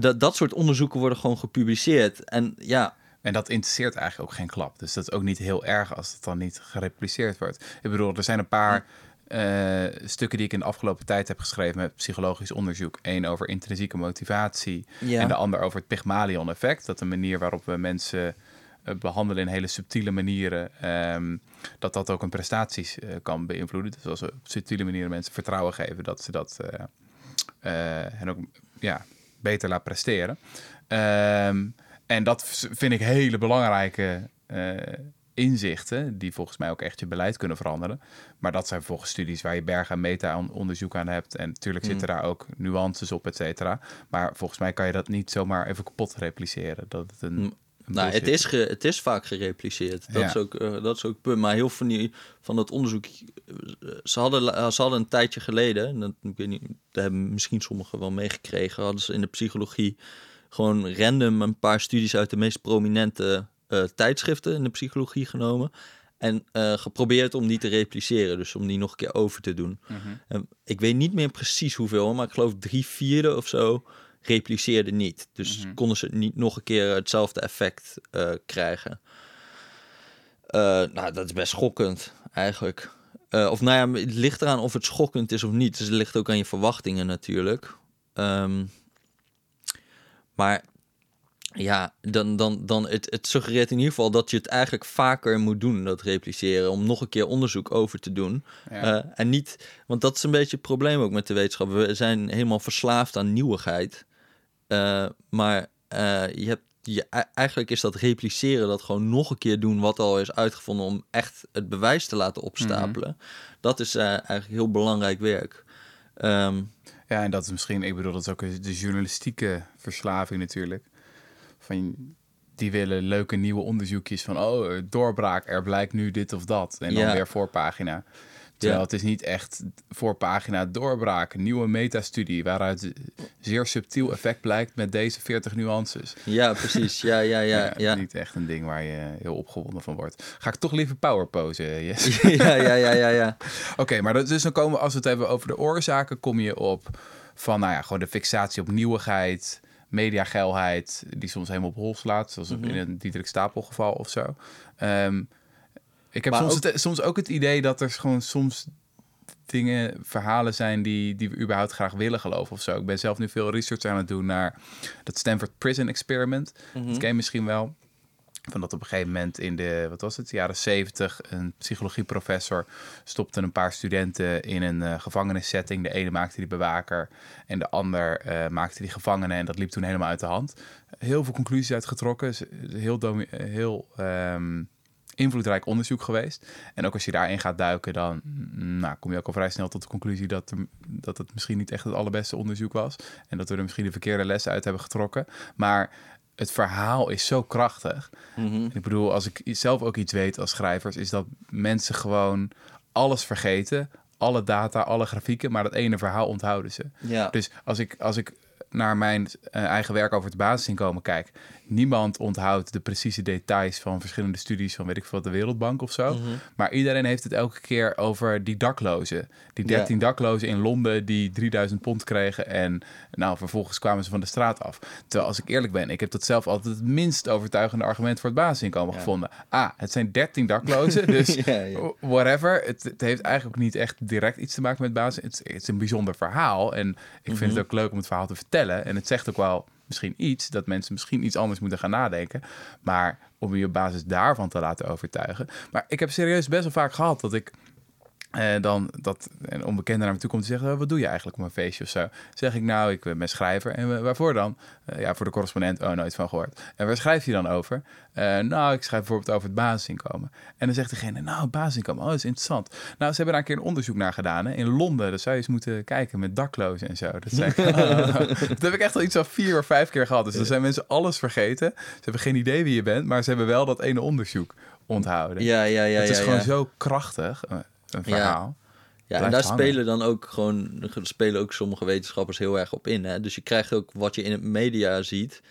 dat, dat soort onderzoeken worden gewoon gepubliceerd. En ja, En dat interesseert eigenlijk ook geen klap. Dus dat is ook niet heel erg als het dan niet gerepliceerd wordt. Ik bedoel, er zijn een paar eh, stukken die ik in de afgelopen tijd heb geschreven met psychologisch onderzoek. Eén over intrinsieke motivatie Ja. en de ander over het Pygmalion-effect. Dat de manier waarop we mensen eh, behandelen in hele subtiele manieren, ehm, dat dat ook hun prestaties eh, kan beïnvloeden. Dus als we op subtiele manieren mensen vertrouwen geven, dat ze dat hen ook ja, beter laat presteren. Ehm, en dat vind ik hele belangrijke eh, inzichten, die volgens mij ook echt je beleid kunnen veranderen. Maar dat zijn volgens studies waar je berg en meta-onderzoek aan hebt. En natuurlijk zitten daar ook nuances op, et cetera. Maar volgens mij kan je dat niet zomaar even kapot repliceren. Dat het een, een nou, het is, ge, het is vaak gerepliceerd. Dat, Ja. is ook, eh, dat is ook het punt. Maar heel veel van, die, van dat onderzoek, eh, ze hadden, ze hadden een tijdje geleden, en dat, ik weet niet, daar hebben misschien sommigen wel meegekregen, hadden ze in de psychologie gewoon random een paar studies uit de meest prominente eh, tijdschriften in de psychologie genomen. En geprobeerd om die te repliceren, dus om die nog een keer over te doen. Mhm. Ik weet niet meer precies hoeveel, maar ik geloof drie vierde of zo repliceerde niet. Dus Mhm. konden ze niet nog een keer hetzelfde effect eh, krijgen. Eh, nou, dat is best schokkend eigenlijk. Eh, of nou ja, het ligt eraan of het schokkend is of niet. Dus het ligt ook aan je verwachtingen natuurlijk. Ehm, maar ja, dan, dan, dan het, het suggereert in ieder geval dat je het eigenlijk vaker moet doen, dat repliceren, om nog een keer onderzoek over te doen. Ja. En niet, want dat is een beetje het probleem ook met de wetenschap. We zijn helemaal verslaafd aan nieuwigheid. Eh, maar eh, je hebt, je, e- eigenlijk is dat repliceren, dat gewoon nog een keer doen wat al is uitgevonden om echt het bewijs te laten opstapelen. Dat is eh, eigenlijk heel belangrijk werk. Ehm, Ja, en dat is misschien, ik bedoel, dat is ook de journalistieke verslaving natuurlijk. Van, die willen leuke nieuwe onderzoekjes van, oh, doorbraak, er blijkt nu dit of dat. En dan Ja. weer voorpagina. Terwijl Ja. het is niet echt voor pagina doorbraak, een nieuwe metastudie waaruit zeer subtiel effect blijkt met deze 40 nuances. Ja, precies. Ja, ja, ja. (laughs) Ja, Ja, Niet echt een ding waar je heel opgewonden van wordt. Ga ik toch liever power posen, Jess? (laughs) ja, ja, ja, ja, ja. (laughs) Oké, maar dat, dus dan komen we, als we het hebben over de oorzaken, kom je op van, nou ja, gewoon de fixatie op nieuwigheid, mediageilheid, die soms helemaal op hol slaat, zoals Mhm. in een Diederik Stapel geval of zo. Ehm, ik heb soms, ook- het, soms ook het idee dat er gewoon soms dingen, verhalen zijn die, die we überhaupt graag willen geloven of zo. Ik ben zelf nu veel research aan het doen naar dat Stanford Prison Experiment. Mhm. Dat ken je misschien wel. Van dat op een gegeven moment in de, wat was het, jaren zeventig, een psychologieprofessor stopte een paar studenten in een eh, gevangenissetting. De ene maakte die bewaker en de ander eh, maakte die gevangene. En dat liep toen helemaal uit de hand. Heel veel conclusies uitgetrokken. Heel, eh, heel ehm, invloedrijk onderzoek geweest. En ook als je daarin gaat duiken, dan mm, nou, kom je ook al vrij snel tot de conclusie dat, er, dat het misschien niet echt het allerbeste onderzoek was. En dat we er misschien de verkeerde lessen uit hebben getrokken. Maar het verhaal is zo krachtig. Mhm. Ik bedoel, als ik zelf ook iets weet als schrijvers, is dat mensen gewoon alles vergeten. Alle data, alle grafieken, maar dat ene verhaal onthouden ze. Ja. Dus als ik, als ik naar mijn eh, eigen werk over het basisinkomen kijk, niemand onthoudt de precieze details van verschillende studies van weet ik veel, de Wereldbank of zo. Mhm. Maar iedereen heeft het elke keer over die daklozen. Die 13 daklozen in Londen die 3000 pond kregen en nou, vervolgens kwamen ze van de straat af. Terwijl als ik eerlijk ben, ik heb dat zelf altijd het minst overtuigende argument voor het basisinkomen Ja. gevonden. Ah, het zijn 13 daklozen, (laughs) dus whatever. Het, het heeft eigenlijk ook niet echt direct iets te maken met basis. Het, het is een bijzonder verhaal en ik vind Mhm. het ook leuk om het verhaal te vertellen. En het zegt ook wel misschien iets dat mensen misschien iets anders moeten gaan nadenken. Maar om je op basis daarvan te laten overtuigen. Maar ik heb serieus best wel vaak gehad dat ik eh, dan dat een onbekende naar me toe komt en zegt: "Oh, Wat doe je eigenlijk op een feestje of zo? Zeg ik nou, ik ben schrijver. En wa- waarvoor dan? Eh, ja, voor de correspondent. Oh, nooit van gehoord. En waar schrijf je dan over? Eh, nou, ik schrijf bijvoorbeeld over het basisinkomen. En dan zegt degene: Nou, basisinkomen, oh, dat is interessant. Nou, ze hebben daar een keer een onderzoek naar gedaan hè, in Londen. Dat zou je eens moeten kijken met daklozen en zo. Dat, zei "Oh." (laughs) (laughs) dat heb ik echt al iets van vier of vijf keer gehad. Dus dan zijn mensen alles vergeten. Ze hebben geen idee wie je bent, maar ze hebben wel dat ene onderzoek onthouden. Ja, ja, ja. het is ja, gewoon ja. zo krachtig, eh, een verhaal. Ja, en daar hangen. spelen dan ook gewoon spelen ook sommige wetenschappers heel erg op in. Hè? Dus je krijgt ook wat je in het media ziet.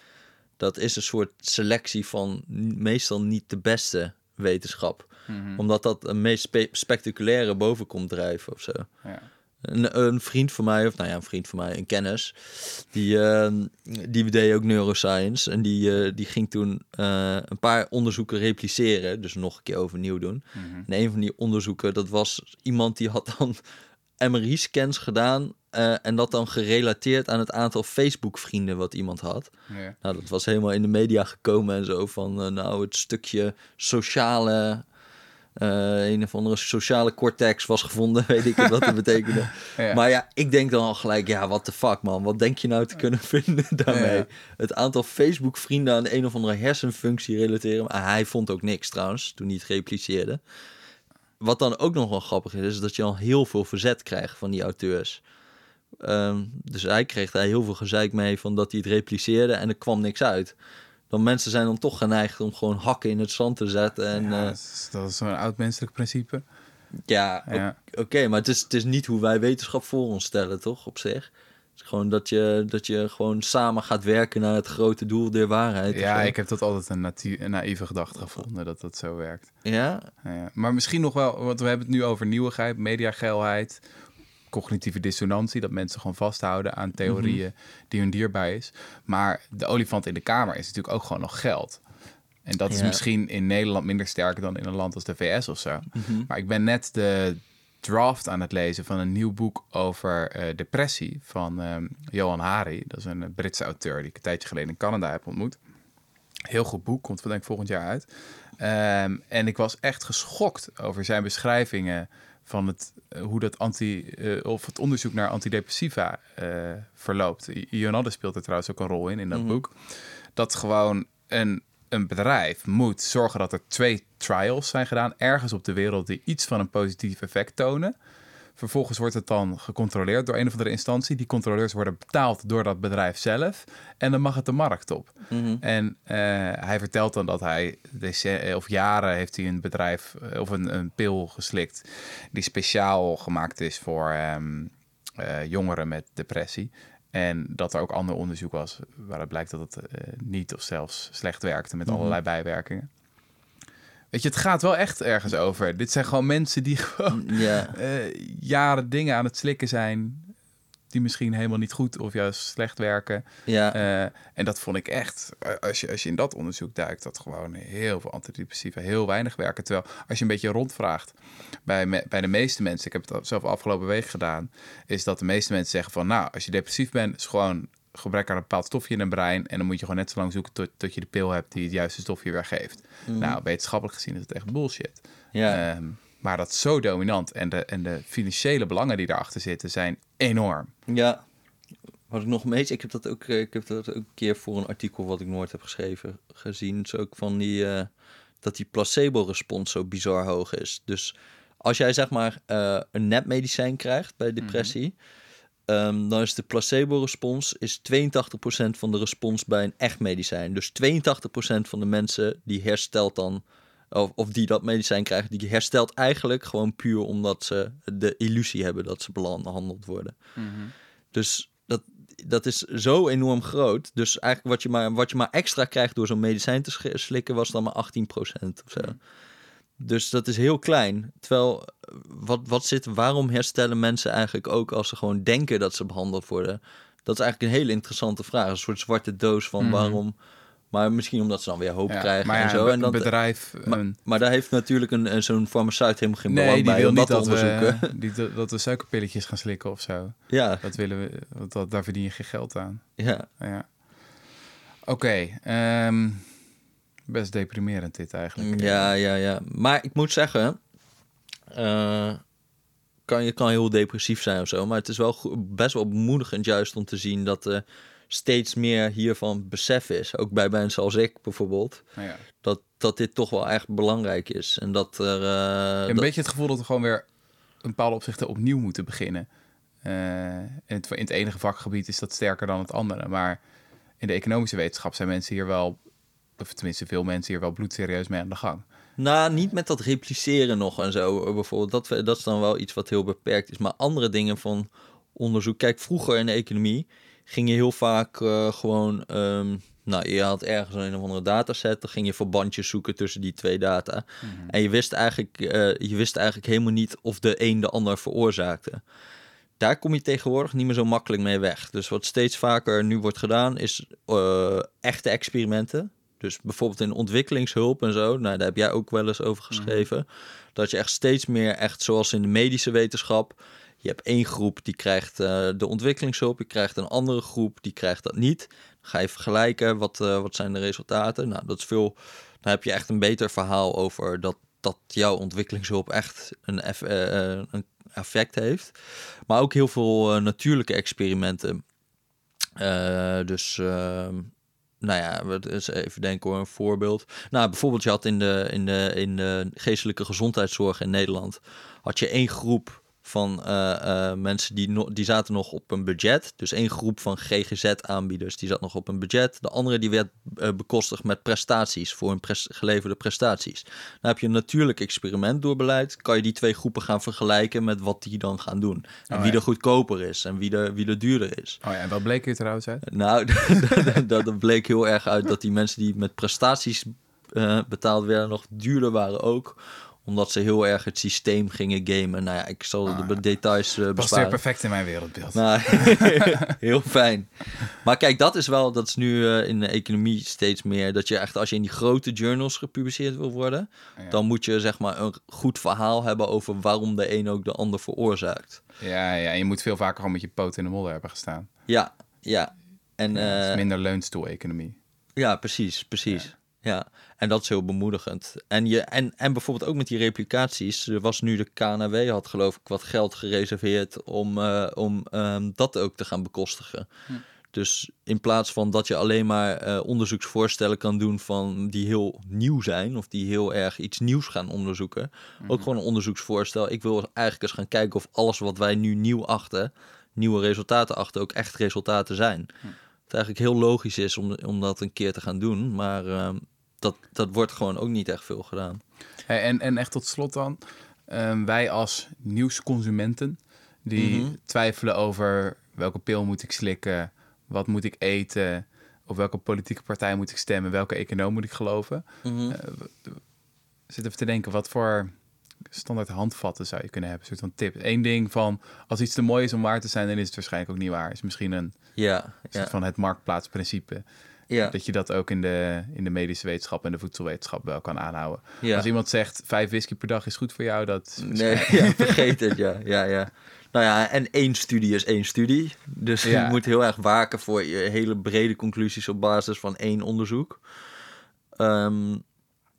Dat is een soort selectie van meestal niet de beste wetenschap. Mhm. Omdat dat een meest spe- spectaculaire boven komt drijven of zo. Ja. Een, een vriend van mij, of nou ja, een vriend van mij, een kennis, die, eh, die deed ook neuroscience. En die, eh, die ging toen eh, een paar onderzoeken repliceren, dus nog een keer overnieuw doen. Mhm. En een van die onderzoeken, dat was iemand die had dan (laughs) MRI-scans gedaan eh, en dat dan gerelateerd aan het aantal Facebook-vrienden wat iemand had. Ja. Nou, dat was helemaal in de media gekomen en zo van, nou, het stukje sociale, eh, een of andere sociale cortex was gevonden, (laughs) weet ik wat dat (laughs) betekende. Ja. Maar ja, ik denk dan al gelijk, ja, what the fuck man, wat denk je nou te kunnen (laughs) vinden daarmee? Ja. Het aantal Facebook-vrienden aan een of andere hersenfunctie relateren. Maar hij vond ook niks trouwens, toen hij het repliceerde. Wat dan ook nog wel grappig is, is dat je al heel veel verzet krijgt van die auteurs. Ehm, dus hij kreeg daar heel veel gezeik mee van dat hij het repliceerde en er kwam niks uit. Dan mensen zijn dan toch geneigd om gewoon hakken in het zand te zetten. En, Ja, ja, dat is, dat is zo'n oud menselijk principe. ja, Ja. oké, maar het is, het is niet hoe wij wetenschap voor ons stellen, toch, op zich? Het is gewoon dat je, dat je gewoon samen gaat werken naar het grote doel der waarheid. Ja, ik heb dat altijd een, natu- een naïeve gedachte gevonden dat dat zo werkt. Ja? Ja, maar misschien nog wel, want we hebben het nu over nieuwigheid, mediageilheid, cognitieve dissonantie, dat mensen gewoon vasthouden aan theorieën die hun dierbaar is. Maar de olifant in de kamer is natuurlijk ook gewoon nog geld. En dat is misschien in Nederland minder sterk dan in een land als de VS of zo. Mhm. Maar ik ben net de draft aan het lezen van een nieuw boek over eh, depressie van ehm, Johan Hari. Dat is een eh, Britse auteur die ik een tijdje geleden in Canada heb ontmoet. Heel goed boek, komt denk ik volgend jaar uit. Ehm, en ik was echt geschokt over zijn beschrijvingen van het, eh, hoe dat anti, eh, of het onderzoek naar antidepressiva eh, verloopt. Ionadde speelt er trouwens ook een rol in, in dat Mhm. boek. Dat gewoon een, een bedrijf moet zorgen dat er twee trials zijn gedaan, ergens op de wereld die iets van een positief effect tonen. Vervolgens wordt het dan gecontroleerd door een of andere instantie. Die controleurs worden betaald door dat bedrijf zelf. En dan mag het de markt op. Mhm. En eh, hij vertelt dan dat hij dece- of jaren heeft hij een bedrijf eh, of een, een pil geslikt die speciaal gemaakt is voor ehm, eh, jongeren met depressie. En dat er ook ander onderzoek was waaruit blijkt dat het eh, niet of zelfs slecht werkte met Mhm. allerlei bijwerkingen. Weet je, het gaat wel echt ergens over. Dit zijn gewoon mensen die (laughs) gewoon Ja, eh, jaren dingen aan het slikken zijn die misschien helemaal niet goed of juist slecht werken. ja. Eh, en dat vond ik echt, als je, als je in dat onderzoek duikt, dat gewoon heel veel antidepressiva heel weinig werken. Terwijl als je een beetje rondvraagt bij, me- bij de meeste mensen, ik heb het zelf afgelopen week gedaan, is dat de meeste mensen zeggen van, nou, als je depressief bent, is gewoon gebrek aan een bepaald stofje in een brein en dan moet je gewoon net zo lang zoeken tot, tot je de pil hebt die het juiste stofje weer geeft. Nou, wetenschappelijk gezien is het echt bullshit. ja. Ehm, maar dat is zo dominant en de, en de financiële belangen die daarachter zitten zijn enorm. Ja, wat ik nog meest, ik heb dat ook, eh, ik heb dat ook een keer voor een artikel wat ik nooit heb geschreven gezien, is ook van die eh, dat die placebo-respons zo bizar hoog is. Dus als jij zeg maar eh, een nepmedicijn krijgt bij depressie, ehm, dan is de placebo-respons is 82% van de respons bij een echt medicijn. Dus 82% van de mensen die herstelt dan of, of die dat medicijn krijgen, die herstelt eigenlijk gewoon puur omdat ze de illusie hebben dat ze behandeld worden. Dus dat, dat is zo enorm groot. Dus eigenlijk wat je maar, wat je maar extra krijgt door zo'n medicijn te slikken, was dan maar 18% of zo. Dus dat is heel klein. Terwijl, eh, wat, wat zit, waarom herstellen mensen eigenlijk ook als ze gewoon denken dat ze behandeld worden? Dat is eigenlijk een hele interessante vraag. Een soort zwarte doos van Mhm. waarom. Maar misschien omdat ze dan weer hoop Ja, krijgen maar ja, en zo. En dat, bedrijf, maar, een, maar daar heeft natuurlijk een, zo'n farmaceut helemaal geen nee, belang die bij wil om niet dat te onderzoeken. we, die, dat- we suikerpilletjes gaan slikken of zo. (laughs) Ja, Dat willen we, dat, daar verdien je geen geld aan. ja. Ja. Oké, ehm, best deprimerend dit eigenlijk. Ja, ja, ja. Maar ik moet zeggen, eh, kan, je kan heel depressief zijn of zo, maar het is wel best wel bemoedigend juist om te zien dat er steeds meer hiervan besef is. Ook bij mensen als ik bijvoorbeeld, Nou ja. dat, dat dit toch wel echt belangrijk is. En dat er... eh, een dat- beetje het gevoel dat we gewoon weer in bepaalde opzichten opnieuw moeten beginnen. Eh, in, het, in het enige vakgebied is dat sterker dan het andere. Maar in de economische wetenschap zijn mensen hier wel, of tenminste veel mensen hier wel bloedserieus mee aan de gang. Nou, niet met dat repliceren nog en zo bijvoorbeeld. Dat, dat is dan wel iets wat heel beperkt is. Maar andere dingen van onderzoek. Kijk, vroeger in de economie ging je heel vaak eh, gewoon... ehm, nou, je had ergens een of andere dataset. Dan ging je verbandjes zoeken tussen die twee data. En je wist, eigenlijk, eh, je wist eigenlijk helemaal niet of de een de ander veroorzaakte. Daar kom je tegenwoordig niet meer zo makkelijk mee weg. Dus wat steeds vaker nu wordt gedaan, is eh, echte experimenten. Dus bijvoorbeeld in ontwikkelingshulp en zo. Nou, daar heb jij ook wel eens over geschreven. Dat je echt steeds meer, echt zoals in de medische wetenschap. Je hebt één groep die krijgt eh, de ontwikkelingshulp. Je krijgt een andere groep die krijgt dat niet. Dan ga je vergelijken, wat, eh, wat zijn de resultaten? Nou, dat is veel... Dan heb je echt een beter verhaal over dat, dat jouw ontwikkelingshulp echt een, eff- eh, een effect heeft. Maar ook heel veel natuurlijke experimenten. Dus, ehm, nou ja, eens even denken hoor, een voorbeeld. Nou, bijvoorbeeld je had in de, in de, in de geestelijke gezondheidszorg in Nederland... had je één groep van eh, eh, mensen die, no die zaten nog op een budget. Dus één groep van GGZ-aanbieders die zat nog op een budget. De andere die werd eh, bekostigd met prestaties voor hun pres geleverde prestaties. Dan heb je een natuurlijk experiment doorbeleid. Kan je die twee groepen gaan vergelijken met wat die dan gaan doen. En Oh, wie ja. er goedkoper is en wie er, wie er duurder is. Oh ja, en wat bleek hier trouwens uit? Nou, (laughs) (laughs) dat, bleek heel erg uit dat die mensen die met prestaties betaald werden nog duurder waren ook omdat ze heel erg het systeem gingen gamen. Nou ja, ik zal Ah, de details eh Past weer perfect in mijn wereldbeeld. Nou, (laughs) (laughs) heel fijn. Maar kijk, dat is wel, dat is nu eh, in de economie steeds meer, dat je echt, als je in die grote journals gepubliceerd wil worden, Ja. dan moet je zeg maar een goed verhaal hebben over waarom de een ook de ander veroorzaakt. Ja, ja, en je moet veel vaker gewoon met je poot in de modder hebben gestaan. Ja, ja. En, Ja, het eh, is minder leunstoel-economie. Ja, precies, precies. Ja. En dat is heel bemoedigend. En, je, en, en bijvoorbeeld ook met die replicaties. Er was nu de KNW, had geloof ik wat geld gereserveerd om, eh, om ehm, dat ook te gaan bekostigen. Hm. Dus in plaats van dat je alleen maar eh, onderzoeksvoorstellen kan doen van die heel nieuw zijn of die heel erg iets nieuws gaan onderzoeken, ook gewoon een onderzoeksvoorstel. Ik wil eigenlijk eens gaan kijken of alles wat wij nu nieuw achten, nieuwe resultaten achten, ook echt resultaten zijn. Het eigenlijk heel logisch is om, om dat een keer te gaan doen, maar ehm, dat, dat wordt gewoon ook niet echt veel gedaan. Hey, en, en echt tot slot dan, ehm, wij als nieuwsconsumenten, die Mhm. twijfelen over welke pil moet ik slikken, wat moet ik eten, op welke politieke partij moet ik stemmen, welke econoom moet ik geloven. Mhm. Eh, w- Ik zit even te denken, wat voor standaard handvatten zou je kunnen hebben? Een soort van tip. Eén ding van, als iets te mooi is om waar te zijn, dan is het waarschijnlijk ook niet waar. Is misschien een Ja, soort ja, van het marktplaatsprincipe. Ja, Dat je dat ook in de, in de medische wetenschap en de voedselwetenschap wel kan aanhouden. ja. Als iemand zegt, vijf whisky per dag is goed voor jou, dat is Nee, (laughs) ja, vergeet het, ja, ja, ja. Nou ja, en één studie is één studie. Dus je moet heel erg waken voor je hele brede conclusies op basis van één onderzoek. Ehm,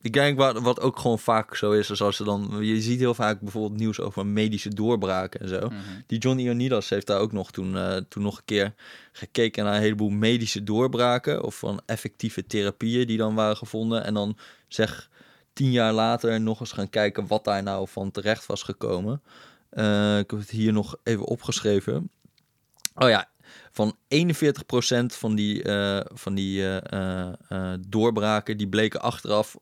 ik denk wat, wat ook gewoon vaak zo is, is als ze dan... Je ziet heel vaak bijvoorbeeld nieuws over medische doorbraken en zo. Mhm. Die John Ioannidis heeft daar ook nog toen, eh, toen nog een keer gekeken naar een heleboel medische doorbraken. Of van effectieve therapieën die dan waren gevonden. En dan zeg tien jaar later nog eens gaan kijken wat daar nou van terecht was gekomen. Eh, ik heb het hier nog even opgeschreven. Oh ja, van 41% van die, eh, van die eh, eh, doorbraken die bleken achteraf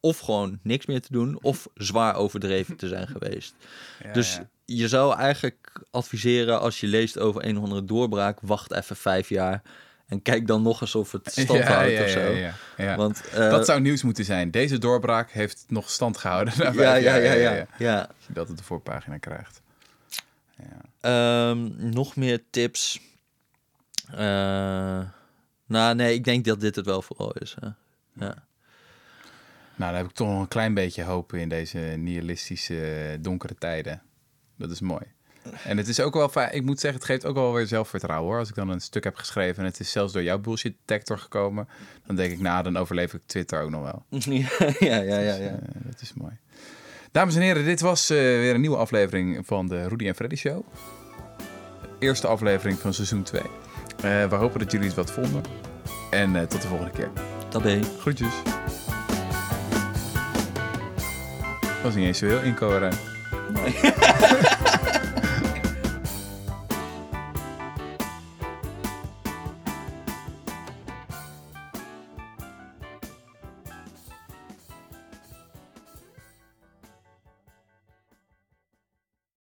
of gewoon niks meer te doen of zwaar overdreven te zijn geweest. (laughs) Ja, Dus ja. je zou eigenlijk adviseren als je leest over een of andere doorbraak, wacht even vijf jaar en kijk dan nog eens of het (laughs) stand houdt ja, of zo. ja. Want dat zou nieuws moeten zijn. Deze doorbraak heeft nog stand gehouden. (laughs) ja, ja, ja, ja, ja. Dat op de voorpagina krijgt. Ja. Ehm, nog meer tips. Eh, nou, nee, ik denk dat dit het wel vooral is. Hè. Ja. Nou, dan heb ik toch nog een klein beetje hoop in deze nihilistische donkere tijden. Dat is mooi. En het is ook wel fijn, ik moet zeggen, het geeft ook wel weer zelfvertrouwen hoor. Als ik dan een stuk heb geschreven en het is zelfs door jouw bullshit detector gekomen, dan denk ik, nou, dan overleef ik Twitter ook nog wel. (laughs) ja, ja, ja, ja, ja. Eh, dat is mooi. Dames en heren, dit was eh, weer een nieuwe aflevering van de Rudy en Freddy Show. Eerste aflevering van seizoen 2. We hopen dat jullie het wat vonden. En eh, tot de volgende keer. Tabé. Groetjes. Was niet eens zo heel incoherent. (laughs)